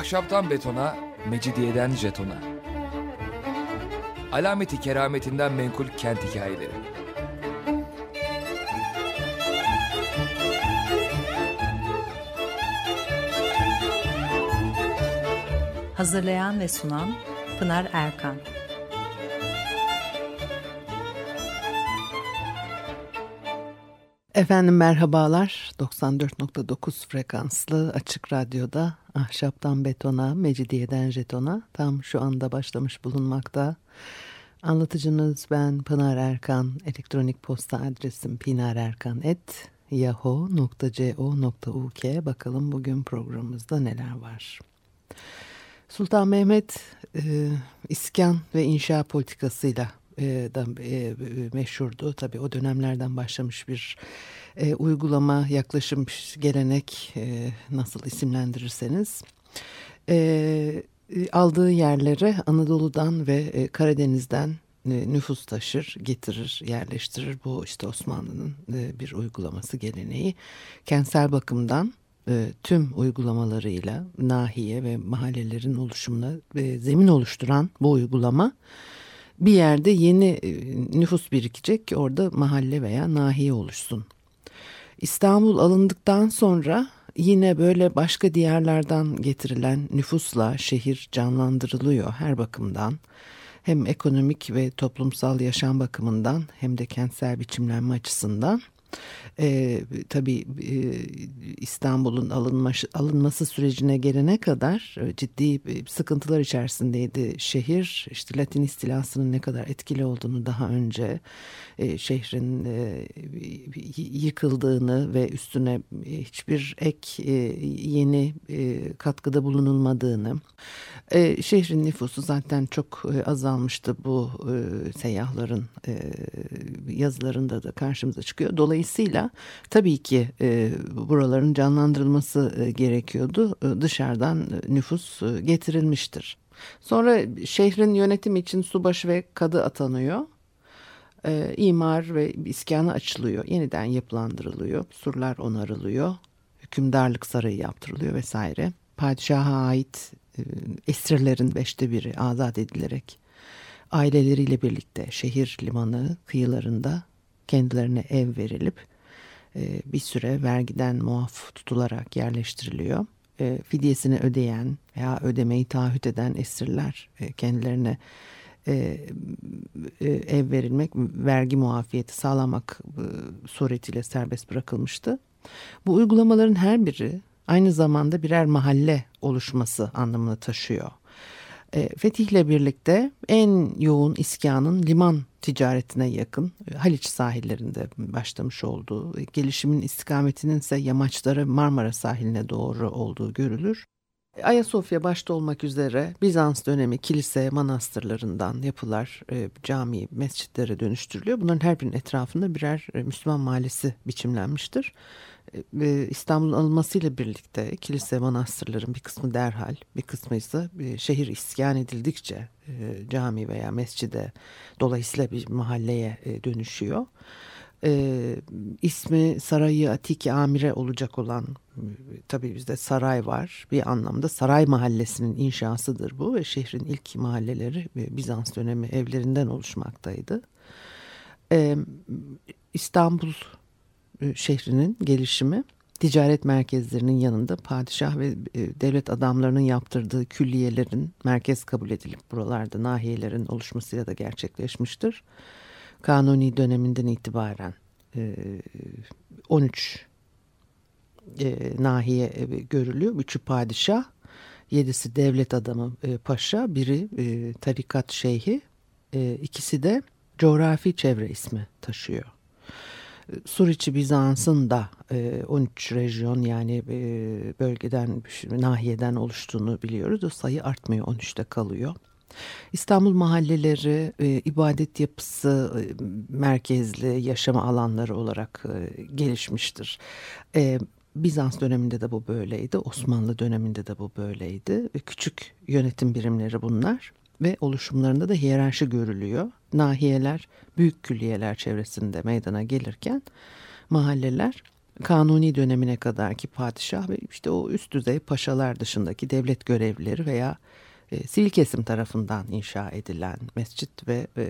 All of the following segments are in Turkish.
Ahşaptan betona, mecidiyeden jetona. Alameti kerametinden menkul kent hikayeleri. Hazırlayan ve sunan Pınar Erkan. Efendim merhabalar. 94.9 frekanslı açık radyoda ahşaptan betona, mecidiyeden jetona tam şu anda başlamış bulunmakta. Anlatıcınız ben Pınar Erkan. Elektronik posta adresim pinarerkan.yahoo.co.uk Bakalım bugün programımızda neler var. Sultan Mehmet e, iskan ve inşa politikasıyla e, da e, meşhurdu. Tabii o dönemlerden başlamış bir e, uygulama, yaklaşım, gelenek e, nasıl isimlendirirseniz. E, aldığı yerlere Anadolu'dan ve e, Karadeniz'den e, nüfus taşır, getirir, yerleştirir. Bu işte Osmanlı'nın e, bir uygulaması geleneği. Kentsel bakımdan e, tüm uygulamalarıyla nahiye ve mahallelerin oluşumuna e, zemin oluşturan bu uygulama bir yerde yeni e, nüfus birikecek ki orada mahalle veya nahiye oluşsun. İstanbul alındıktan sonra yine böyle başka diyarlardan getirilen nüfusla şehir canlandırılıyor her bakımdan. Hem ekonomik ve toplumsal yaşam bakımından hem de kentsel biçimlenme açısından. E, tabii e, İstanbul'un alınması, alınması sürecine gelene kadar e, ciddi sıkıntılar içerisindeydi şehir. İşte Latin istilasının ne kadar etkili olduğunu daha önce e, şehrin e, yıkıldığını ve üstüne hiçbir ek e, yeni e, katkıda bulunulmadığını. E, şehrin nüfusu zaten çok e, azalmıştı bu e, seyyahların e, yazılarında da karşımıza çıkıyor. Dolayısıyla tabii ki e, buraların canlandırılması e, gerekiyordu. E, dışarıdan nüfus e, getirilmiştir. Sonra şehrin yönetimi için subaşı ve kadı atanıyor. E, imar ve iskanı açılıyor. Yeniden yapılandırılıyor. Surlar onarılıyor. Hükümdarlık sarayı yaptırılıyor vesaire. Padişaha ait e, esirlerin beşte biri azat edilerek aileleriyle birlikte şehir limanı kıyılarında kendilerine ev verilip e, bir süre vergiden muaf tutularak yerleştiriliyor. E, fidyesini ödeyen veya ödemeyi taahhüt eden esirler kendilerine ev verilmek, vergi muafiyeti sağlamak suretiyle serbest bırakılmıştı. Bu uygulamaların her biri aynı zamanda birer mahalle oluşması anlamını taşıyor. E, fetihle birlikte en yoğun iskanın liman ticaretine yakın e, Haliç sahillerinde başlamış olduğu, e, gelişimin istikametinin ise yamaçları Marmara sahiline doğru olduğu görülür. Ayasofya başta olmak üzere Bizans dönemi kilise, manastırlarından yapılar, e, cami, mescitlere dönüştürülüyor. Bunların her birinin etrafında birer e, Müslüman mahallesi biçimlenmiştir. İstanbul'un alınmasıyla birlikte kilise, manastırların bir kısmı derhal, bir kısmı ise e, şehir iskan edildikçe e, cami veya mescide dolayısıyla bir mahalleye e, dönüşüyor ismi Sarayı Atiki Amire olacak olan tabii bizde saray var. Bir anlamda saray mahallesinin inşasıdır bu ve şehrin ilk mahalleleri Bizans dönemi evlerinden oluşmaktaydı. İstanbul şehrinin gelişimi ticaret merkezlerinin yanında padişah ve devlet adamlarının yaptırdığı külliyelerin merkez kabul edilip buralarda nahiyelerin oluşmasıyla da gerçekleşmiştir. Kanuni döneminden itibaren 13 e, e, nahiye e, görülüyor. Üçü padişah, yedisi devlet adamı paşa, biri tarikat şeyhi, ikisi de coğrafi çevre ismi taşıyor. Suriçi Bizans'ın da 13 rejyon yani bölgeden, nahiyeden oluştuğunu biliyoruz. O sayı artmıyor, 13'te kalıyor. İstanbul mahalleleri e, ibadet yapısı e, merkezli yaşama alanları olarak e, gelişmiştir. E, Bizans döneminde de bu böyleydi, Osmanlı döneminde de bu böyleydi. Küçük yönetim birimleri bunlar ve oluşumlarında da hiyerarşi görülüyor. Nahiyeler büyük külliyeler çevresinde meydana gelirken mahalleler Kanuni dönemine kadar ki padişah ve işte o üst düzey paşalar dışındaki devlet görevlileri veya e, sivil kesim tarafından inşa edilen mescit ve e,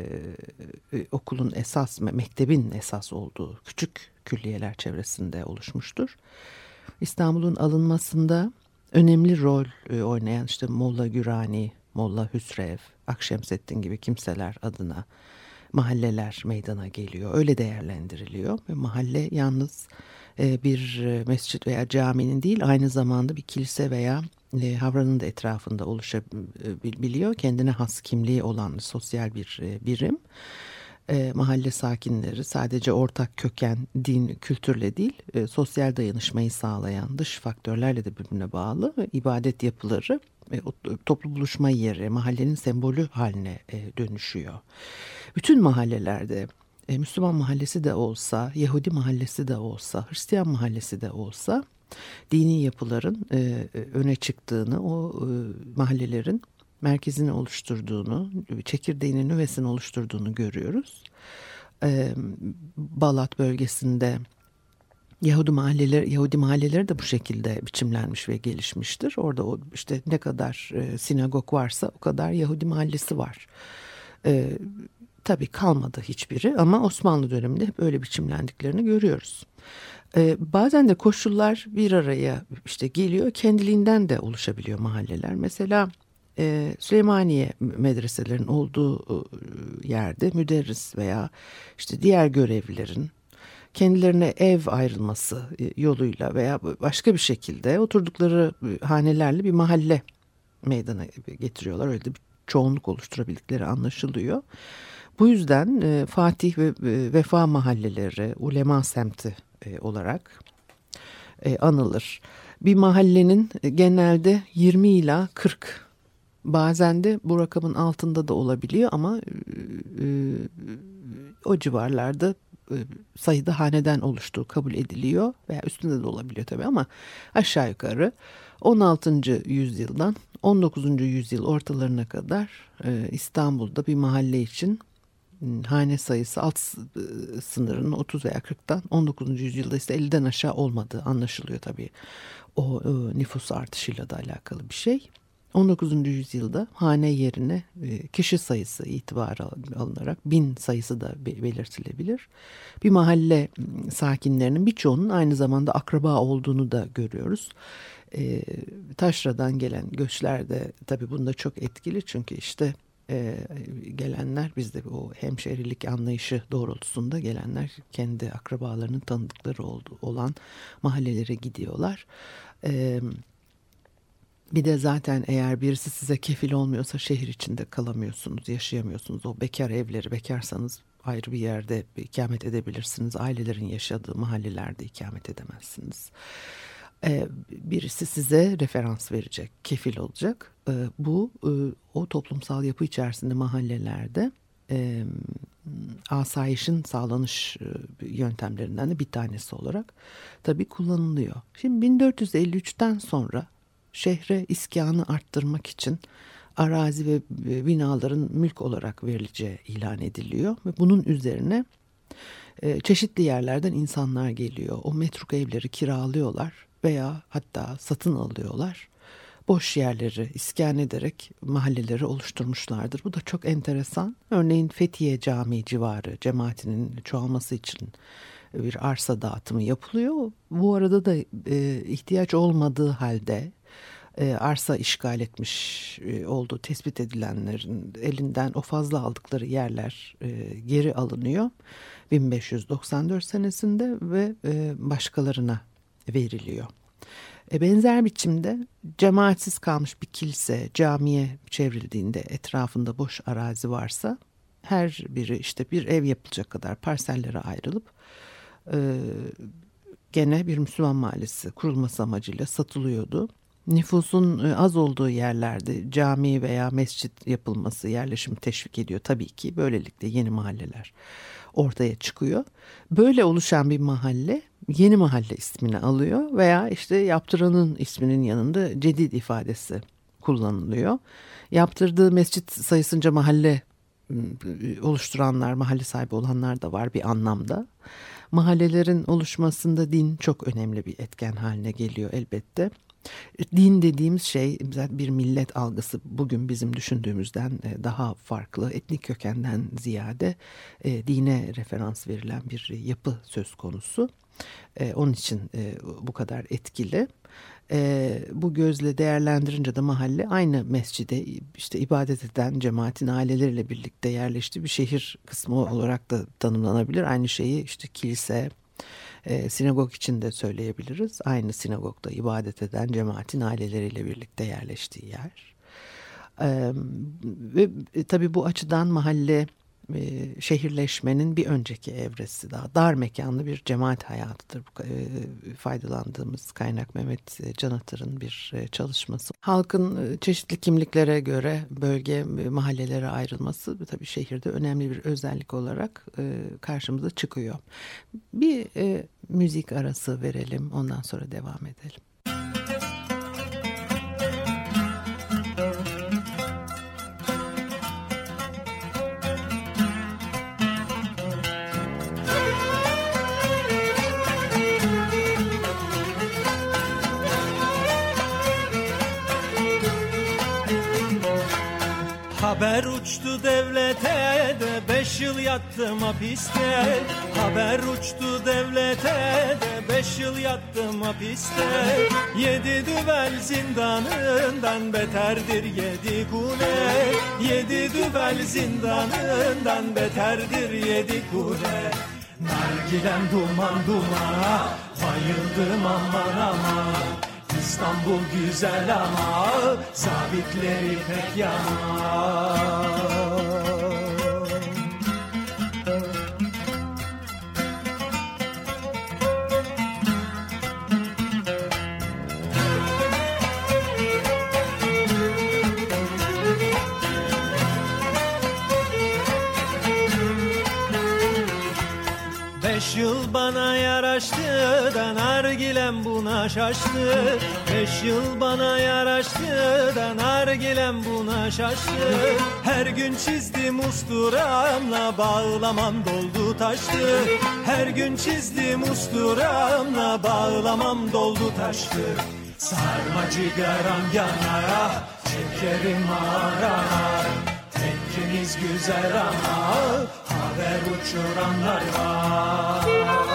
e, okulun esas, mektebin esas olduğu küçük külliyeler çevresinde oluşmuştur. İstanbul'un alınmasında önemli rol e, oynayan işte Molla Gürani, Molla Hüsrev, Akşemseddin gibi kimseler adına mahalleler meydana geliyor. Öyle değerlendiriliyor ve mahalle yalnız e, bir e, mescit veya caminin değil aynı zamanda bir kilise veya e, Havranın da etrafında oluşabiliyor. Kendine has kimliği olan sosyal bir birim. Mahalle sakinleri sadece ortak köken, din, kültürle değil, sosyal dayanışmayı sağlayan dış faktörlerle de birbirine bağlı ibadet yapıları toplu buluşma yeri, mahallenin sembolü haline dönüşüyor. Bütün mahallelerde e, Müslüman mahallesi de olsa, Yahudi mahallesi de olsa, Hristiyan mahallesi de olsa dini yapıların e, e, öne çıktığını, o e, mahallelerin merkezini oluşturduğunu, çekirdeğinin nüvesini oluşturduğunu görüyoruz. E, Balat bölgesinde Yahudi mahalleleri, Yahudi mahalleleri de bu şekilde biçimlenmiş ve gelişmiştir. Orada o işte ne kadar e, sinagog varsa o kadar Yahudi mahallesi var. E, tabii kalmadı hiçbiri ama Osmanlı döneminde hep öyle biçimlendiklerini görüyoruz. Ee, bazen de koşullar bir araya işte geliyor kendiliğinden de oluşabiliyor mahalleler. Mesela e, Süleymaniye medreselerin olduğu e, yerde müderris veya işte diğer görevlilerin kendilerine ev ayrılması e, yoluyla veya başka bir şekilde oturdukları hanelerle bir mahalle meydana getiriyorlar. Öyle de bir çoğunluk oluşturabildikleri anlaşılıyor. Bu yüzden Fatih ve Vefa mahalleleri ulema semti olarak anılır. Bir mahallenin genelde 20 ila 40 bazen de bu rakamın altında da olabiliyor ama e, e, o civarlarda e, sayıda haneden oluştuğu kabul ediliyor veya üstünde de olabiliyor tabii ama aşağı yukarı 16. yüzyıldan 19. yüzyıl ortalarına kadar e, İstanbul'da bir mahalle için hane sayısı alt sınırının 30 veya 40'tan 19. yüzyılda ise 50'den aşağı olmadığı anlaşılıyor tabii. O e, nüfus artışıyla da alakalı bir şey. 19. yüzyılda hane yerine e, kişi sayısı itibarı alınarak bin sayısı da belirtilebilir. Bir mahalle sakinlerinin birçoğunun aynı zamanda akraba olduğunu da görüyoruz. E, taşra'dan gelen göçler de tabii bunda çok etkili çünkü işte e, gelenler bizde o hemşerilik anlayışı doğrultusunda gelenler kendi akrabalarının tanıdıkları olan mahallelere gidiyorlar. E, bir de zaten eğer birisi size kefil olmuyorsa şehir içinde kalamıyorsunuz, yaşayamıyorsunuz. O bekar evleri, bekarsanız ayrı bir yerde ikamet edebilirsiniz. Ailelerin yaşadığı mahallelerde ikamet edemezsiniz. Ee, birisi size referans verecek, kefil olacak. Ee, bu e, o toplumsal yapı içerisinde mahallelerde e, asayişin sağlanış e, yöntemlerinden de bir tanesi olarak tabii kullanılıyor. Şimdi 1453'ten sonra şehre iskanı arttırmak için arazi ve binaların mülk olarak verileceği ilan ediliyor ve bunun üzerine çeşitli yerlerden insanlar geliyor. O metruk evleri kiralıyorlar veya hatta satın alıyorlar. Boş yerleri iskan ederek mahalleleri oluşturmuşlardır. Bu da çok enteresan. Örneğin Fethiye Camii civarı cemaatinin çoğalması için bir arsa dağıtımı yapılıyor. Bu arada da e, ihtiyaç olmadığı halde e, arsa işgal etmiş e, olduğu tespit edilenlerin elinden o fazla aldıkları yerler e, geri alınıyor 1594 senesinde ve e, başkalarına veriliyor. E, benzer biçimde cemaatsiz kalmış bir kilise camiye çevrildiğinde etrafında boş arazi varsa her biri işte bir ev yapılacak kadar parsellere ayrılıp e, gene bir Müslüman mahallesi kurulması amacıyla satılıyordu. Nüfusun e, az olduğu yerlerde cami veya mescit yapılması yerleşimi teşvik ediyor tabii ki. Böylelikle yeni mahalleler ortaya çıkıyor. Böyle oluşan bir mahalle yeni mahalle ismini alıyor veya işte yaptıranın isminin yanında cedid ifadesi kullanılıyor. Yaptırdığı mescit sayısınca mahalle oluşturanlar, mahalle sahibi olanlar da var bir anlamda. Mahallelerin oluşmasında din çok önemli bir etken haline geliyor elbette. Din dediğimiz şey bir millet algısı bugün bizim düşündüğümüzden e, daha farklı etnik kökenden ziyade e, dine referans verilen bir yapı söz konusu. E, onun için bu kadar etkili. bu gözle değerlendirince de mahalle aynı mescide işte ibadet eden cemaatin aileleriyle birlikte yerleştiği bir şehir kısmı olarak da tanımlanabilir. Aynı şeyi işte kilise, e, sinagog için de söyleyebiliriz. Aynı sinagogda ibadet eden cemaatin aileleriyle birlikte yerleştiği yer. E, ve e, tabii bu açıdan mahalle e, şehirleşmenin bir önceki evresi daha dar mekanlı bir cemaat hayatıdır. E, faydalandığımız kaynak Mehmet Canatır'ın bir e, çalışması. Halkın çeşitli kimliklere göre bölge mahallelere ayrılması tabii şehirde önemli bir özellik olarak karşımıza çıkıyor. Bir müzik arası verelim ondan sonra devam edelim. Haber uçtu devlete de beş yıl yattım hapiste. Haber uçtu devlete de beş yıl yattım hapiste. Yedi düvel zindanından beterdir yedi kule. Yedi düvel zindanından beterdir yedi kule. Nargilem duman dumana bayıldım aman aman İstanbul güzel ama sabitleri pek yaman Beş yıl bana yaraştı da nargilem buna şaştı. Beş yıl bana yaraştı da nargilem buna şaştı. Her gün çizdim usturamla bağlamam doldu taştı. Her gün çizdim usturamla bağlamam doldu taştı. Sarma cigaram yanar, çekerim arar Tekkimiz güzel ama haber uçuranlar var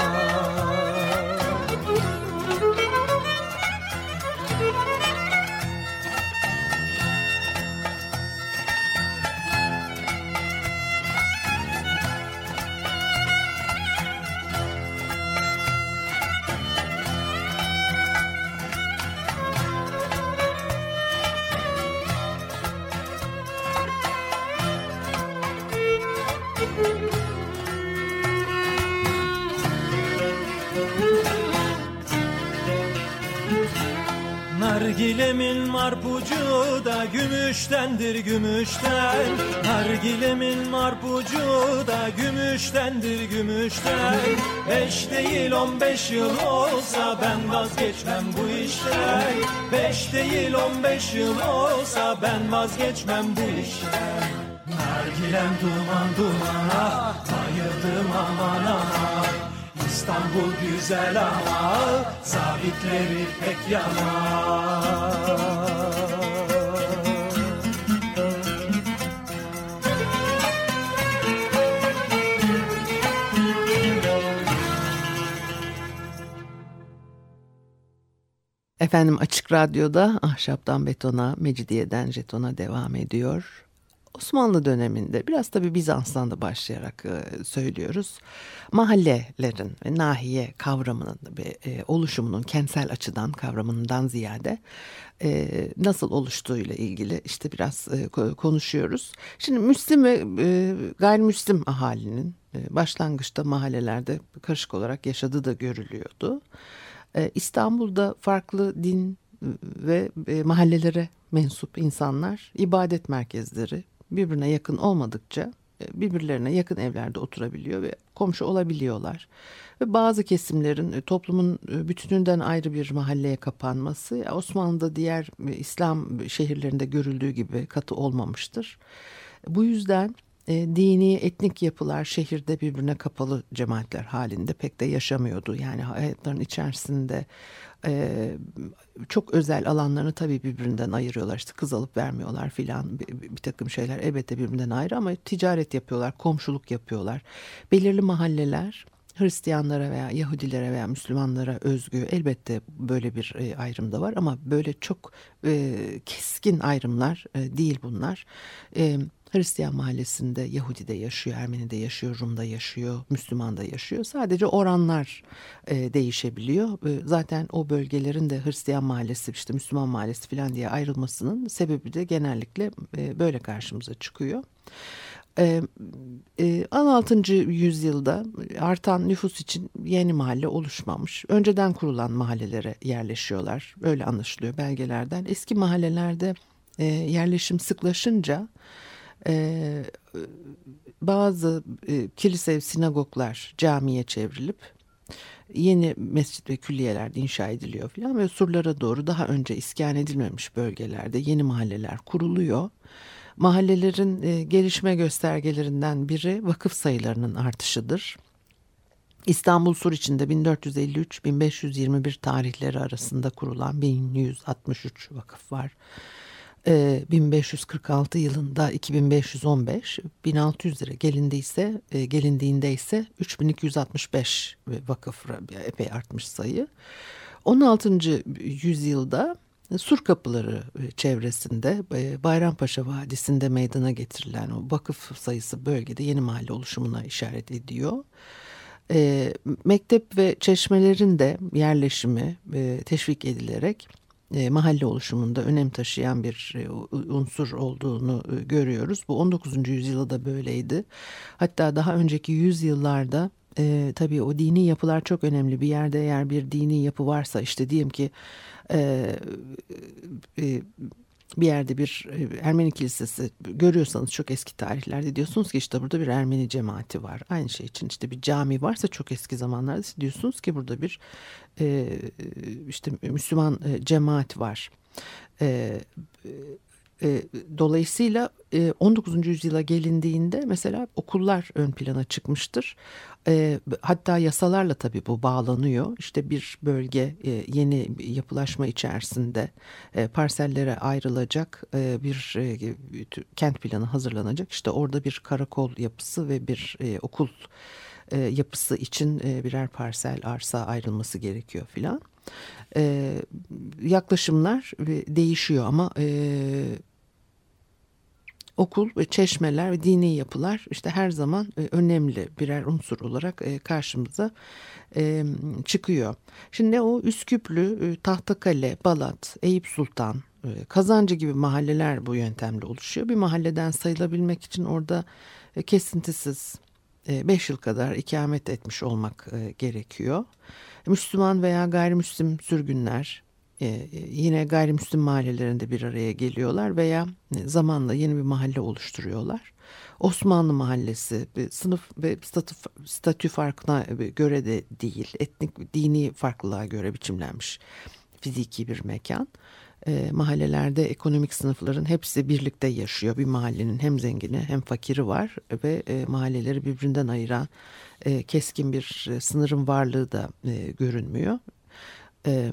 Nargilemin marpucu da gümüştendir gümüşten. Nargilemin marpucu da gümüştendir gümüşten. Beş değil on beş yıl olsa ben vazgeçmem bu işten. Beş değil on beş yıl olsa ben vazgeçmem bu işten. Nargilem duman dumana bayıldım aman aman İstanbul güzel ama zabitleri pek yaman. Efendim Açık Radyo'da Ahşaptan Betona, Mecidiyeden Jeton'a devam ediyor. Osmanlı döneminde biraz tabi Bizans'tan da başlayarak e, söylüyoruz. Mahallelerin ve nahiye kavramının ve e, oluşumunun kentsel açıdan kavramından ziyade e, nasıl oluştuğuyla ilgili işte biraz e, konuşuyoruz. Şimdi Müslim ve e, gayrimüslim ahalinin başlangıçta mahallelerde karışık olarak yaşadığı da görülüyordu. İstanbul'da farklı din ve mahallelere mensup insanlar ibadet merkezleri, birbirine yakın olmadıkça e, birbirlerine yakın evlerde oturabiliyor ve komşu olabiliyorlar. Ve bazı kesimlerin e, toplumun e, bütününden ayrı bir mahalleye kapanması Osmanlı'da diğer İslam şehirlerinde görüldüğü gibi katı olmamıştır. Bu yüzden dini etnik yapılar şehirde birbirine kapalı cemaatler halinde pek de yaşamıyordu. Yani hayatların içerisinde e, çok özel alanlarını tabii birbirinden ayırıyorlar. İşte kız alıp vermiyorlar filan bir, bir takım şeyler elbette birbirinden ayrı ama ticaret yapıyorlar, komşuluk yapıyorlar. Belirli mahalleler Hristiyanlara veya Yahudilere veya Müslümanlara özgü elbette böyle bir e, ayrım da var ama böyle çok e, keskin ayrımlar e, değil bunlar. E, Hristiyan mahallesinde Yahudi de yaşıyor, Ermeni de yaşıyor, Rum da yaşıyor, Müslüman da yaşıyor. Sadece oranlar e, değişebiliyor. E, zaten o bölgelerin de Hristiyan mahallesi, işte Müslüman mahallesi falan diye ayrılmasının sebebi de genellikle e, böyle karşımıza çıkıyor. 16. yüzyılda artan nüfus için yeni mahalle oluşmamış. Önceden kurulan mahallelere yerleşiyorlar. Öyle anlaşılıyor belgelerden. Eski mahallelerde yerleşim sıklaşınca bazı kilise, sinagoglar camiye çevrilip yeni mescit ve külliyeler inşa ediliyor filan ve surlara doğru daha önce iskan edilmemiş bölgelerde yeni mahalleler kuruluyor. Mahallelerin e, gelişme göstergelerinden biri vakıf sayılarının artışıdır. İstanbul Sur içinde 1453-1521 tarihleri arasında kurulan 1163 vakıf var. 1546 yılında 2515, 1600 lira gelindiyse, e, gelindiğinde ise 3265 vakıf epey artmış sayı. 16. yüzyılda Sur kapıları e, çevresinde e, Bayrampaşa Vadisi'nde meydana getirilen o vakıf sayısı bölgede yeni mahalle oluşumuna işaret ediyor. E, mektep ve çeşmelerin de yerleşimi teşvik edilerek e, mahalle oluşumunda önem taşıyan bir e, unsur olduğunu e, görüyoruz. Bu 19. yüzyılda da böyleydi. Hatta daha önceki yüzyıllarda e, tabii o dini yapılar çok önemli. Bir yerde eğer bir dini yapı varsa işte diyelim ki e, e, bir yerde bir e, Ermeni kilisesi görüyorsanız çok eski tarihlerde diyorsunuz ki işte burada bir Ermeni cemaati var. Aynı şey için işte bir cami varsa çok eski zamanlarda diyorsunuz ki burada bir e, işte Müslüman e, cemaat var. Dolayısıyla e, 19. yüzyıla gelindiğinde mesela okullar ön plana çıkmıştır. E, hatta yasalarla tabii bu bağlanıyor. İşte bir bölge e, yeni yapılaşma içerisinde e, parsellere ayrılacak e, bir e, kent planı hazırlanacak. İşte orada bir karakol yapısı ve bir e, okul e, yapısı için e, birer parsel arsa ayrılması gerekiyor filan. E, yaklaşımlar değişiyor ama e, okul ve çeşmeler ve dini yapılar işte her zaman e, önemli birer unsur olarak e, karşımıza e, çıkıyor. Şimdi o Üsküplü, Tahtakale, Balat, Eyüp Sultan, Kazancı gibi mahalleler bu yöntemle oluşuyor. Bir mahalleden sayılabilmek için orada kesintisiz 5 yıl kadar ikamet etmiş olmak gerekiyor. Müslüman veya gayrimüslim sürgünler e, yine gayrimüslim mahallelerinde bir araya geliyorlar veya zamanla yeni bir mahalle oluşturuyorlar. Osmanlı mahallesi sınıf ve statü, statü farkına göre de değil, etnik dini farklılığa göre biçimlenmiş fiziki bir mekan. E, mahallelerde ekonomik sınıfların hepsi birlikte yaşıyor. Bir mahallenin hem zengini hem fakiri var ve e, mahalleleri birbirinden ayıran e, keskin bir e, sınırın varlığı da e, görünmüyor. E,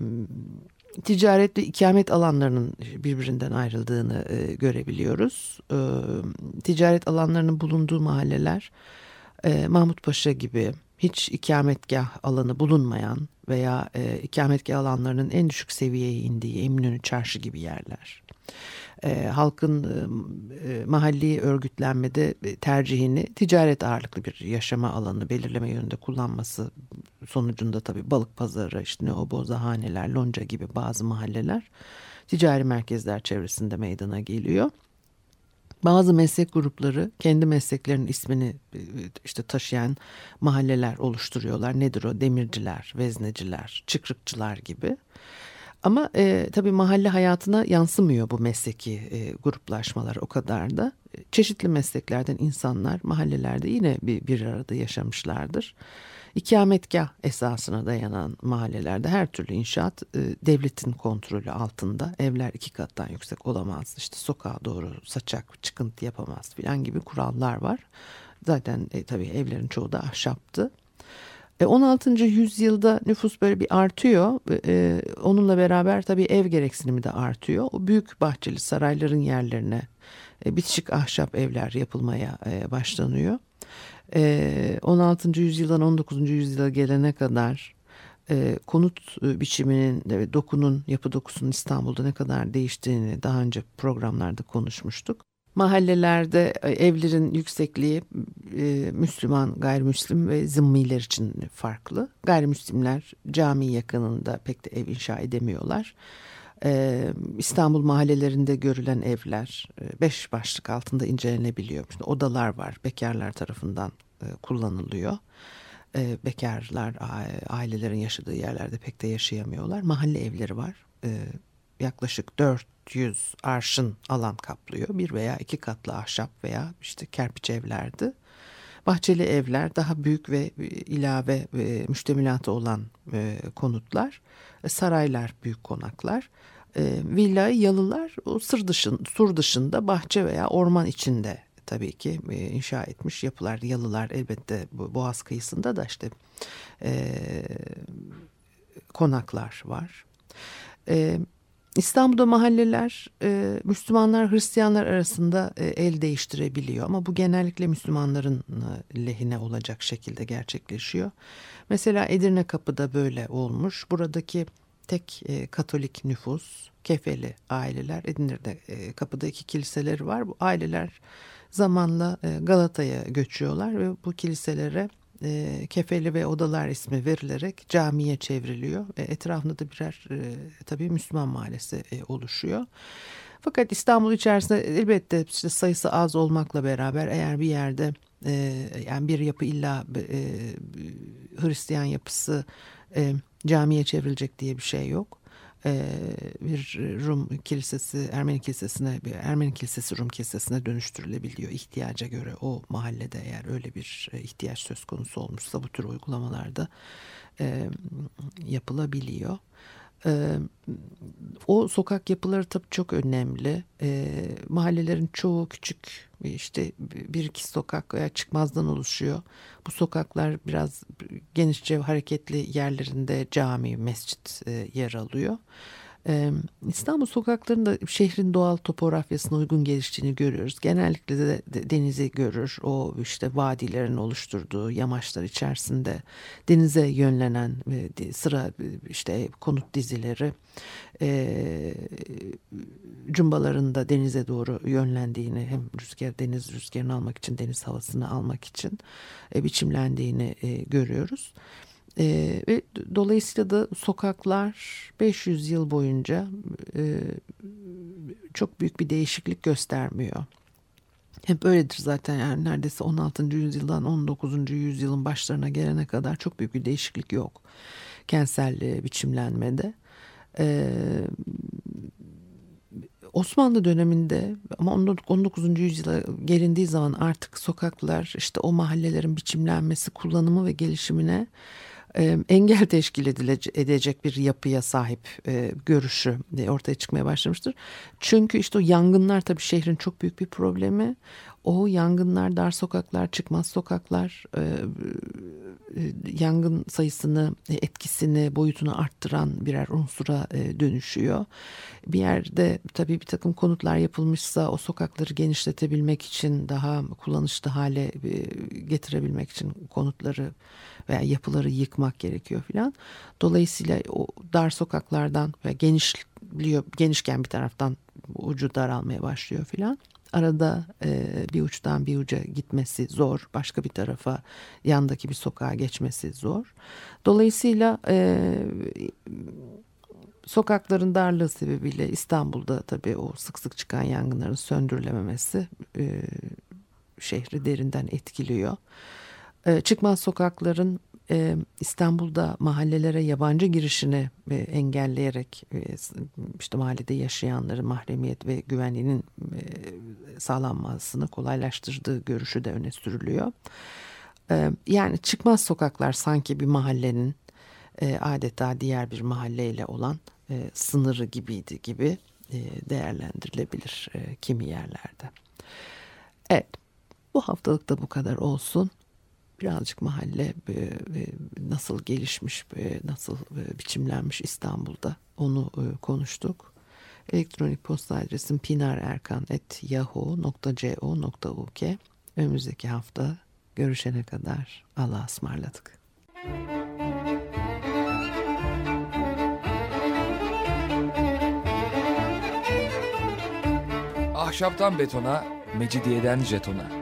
ticaret ve ikamet alanlarının birbirinden ayrıldığını e, görebiliyoruz. E, ticaret alanlarının bulunduğu mahalleler e, Mahmut gibi hiç ikametgah alanı bulunmayan veya e, ikametgah alanlarının en düşük seviyeye indiği Eminönü Çarşı gibi yerler e, halkın e, e, mahalli örgütlenmede tercihini ticaret ağırlıklı bir yaşama alanı belirleme yönünde kullanması sonucunda tabii balık pazarı, işte ne neobozahaneler, lonca gibi bazı mahalleler ticari merkezler çevresinde meydana geliyor. Bazı meslek grupları kendi mesleklerinin ismini e, işte taşıyan mahalleler oluşturuyorlar. Nedir o? Demirciler, vezneciler, çıkrıkçılar gibi. Ama e, tabii mahalle hayatına yansımıyor bu mesleki e, gruplaşmalar o kadar da. Çeşitli mesleklerden insanlar mahallelerde yine bir, bir arada yaşamışlardır. İkametgah esasına dayanan mahallelerde her türlü inşaat e, devletin kontrolü altında. Evler iki kattan yüksek olamaz. İşte sokağa doğru saçak çıkıntı yapamaz filan gibi kurallar var. Zaten e, tabii evlerin çoğu da ahşaptı. 16. E, yüzyılda nüfus böyle bir artıyor. E, onunla beraber tabii ev gereksinimi de artıyor. O büyük bahçeli sarayların yerlerine e, bitişik ahşap evler yapılmaya başlanıyor. 16. E, yüzyıldan 19. yüzyıla gelene kadar konut biçiminin dokunun yapı dokusunun İstanbul'da ne kadar değiştiğini daha önce programlarda konuşmuştuk. Mahallelerde evlerin yüksekliği Müslüman, gayrimüslim ve zimmiler için farklı. Gayrimüslimler cami yakınında pek de ev inşa edemiyorlar. Ee, İstanbul mahallelerinde görülen evler e, beş başlık altında incelenebiliyor. Şimdi odalar var bekarlar tarafından e, kullanılıyor. E, bekarlar ailelerin yaşadığı yerlerde pek de yaşayamıyorlar. Mahalle evleri var. E, yaklaşık 400 arşın alan kaplıyor. Bir veya iki katlı ahşap veya işte kerpiç evlerdi. Bahçeli evler daha büyük ve ilave e, müştemilatı olan e, konutlar. Saraylar büyük konaklar e, villayı yalılar o sır dışın, sur dışında bahçe veya orman içinde tabii ki e, inşa etmiş yapılar yalılar elbette Boğaz kıyısında da işte e, konaklar var. E, İstanbul'da mahalleler e, Müslümanlar Hristiyanlar arasında e, el değiştirebiliyor ama bu genellikle Müslümanların e, lehine olacak şekilde gerçekleşiyor. Mesela Edirne Kapı'da böyle olmuş. Buradaki tek e, Katolik nüfus, kefeli aileler. Edirne'de e, kapıda iki kiliseleri var. Bu aileler zamanla e, Galata'ya göçüyorlar ve bu kiliselere e, kefeli ve odalar ismi verilerek camiye çevriliyor. E, etrafında da birer e, tabii Müslüman mahallesi e, oluşuyor. Fakat İstanbul içerisinde elbette işte sayısı az olmakla beraber eğer bir yerde e, yani bir yapı illa e, Hristiyan yapısı e, camiye çevrilecek diye bir şey yok. Bir Rum kilisesi Ermeni kilisesine bir Ermeni kilisesi Rum kilisesine dönüştürülebiliyor ihtiyaca göre o mahallede eğer öyle bir ihtiyaç söz konusu olmuşsa bu tür uygulamalarda yapılabiliyor. E, o sokak yapıları tabii çok önemli. E, mahallelerin çoğu küçük işte bir iki sokak veya çıkmazdan oluşuyor. Bu sokaklar biraz genişçe hareketli yerlerinde cami, mescit e, yer alıyor. İstanbul sokaklarında şehrin doğal topografyasına uygun geliştiğini görüyoruz. Genellikle de denizi görür. O işte vadilerin oluşturduğu yamaçlar içerisinde denize yönlenen sıra işte konut dizileri e, cumbalarında denize doğru yönlendiğini hem rüzgar deniz rüzgarını almak için deniz havasını almak için e, biçimlendiğini e, görüyoruz. E, ve dolayısıyla da sokaklar 500 yıl boyunca e, çok büyük bir değişiklik göstermiyor. Hep öyledir zaten yani neredeyse 16. yüzyıldan 19. yüzyılın başlarına gelene kadar çok büyük bir değişiklik yok kentsel biçimlenmede. Ee, Osmanlı döneminde ama 19. yüzyıla gelindiği zaman artık sokaklar işte o mahallelerin biçimlenmesi, kullanımı ve gelişimine e, engel teşkil edecek bir yapıya sahip e, görüşü ortaya çıkmaya başlamıştır. Çünkü işte o yangınlar tabii şehrin çok büyük bir problemi. O yangınlar, dar sokaklar, çıkmaz sokaklar, e, yangın sayısını, etkisini, boyutunu arttıran birer unsura dönüşüyor. Bir yerde tabii bir takım konutlar yapılmışsa o sokakları genişletebilmek için daha kullanışlı hale getirebilmek için konutları veya yapıları yıkmak gerekiyor filan. Dolayısıyla o dar sokaklardan ve genişliyor, genişken bir taraftan ucu daralmaya başlıyor filan. Arada e, bir uçtan bir uca gitmesi zor. Başka bir tarafa yandaki bir sokağa geçmesi zor. Dolayısıyla e, sokakların darlığı sebebiyle İstanbul'da tabii o sık sık çıkan yangınların söndürülememesi e, şehri derinden etkiliyor. E, çıkmaz sokakların e, İstanbul'da mahallelere yabancı girişini e, engelleyerek e, işte mahallede yaşayanların mahremiyet ve güvenliğinin e, sağlanmasını kolaylaştırdığı görüşü de öne sürülüyor. E, yani çıkmaz sokaklar sanki bir mahallenin e, adeta diğer bir mahalleyle olan e, sınırı gibiydi gibi e, değerlendirilebilir e, kimi yerlerde. Evet bu haftalık da bu kadar olsun. Birazcık mahalle e, e, nasıl gelişmiş, e, nasıl biçimlenmiş İstanbul'da onu konuştuk. Elektronik posta adresim pinarerkan.yahoo.co.uk Önümüzdeki hafta görüşene kadar Allah'a ısmarladık. Ahşaptan betona, mecidiyeden jetona.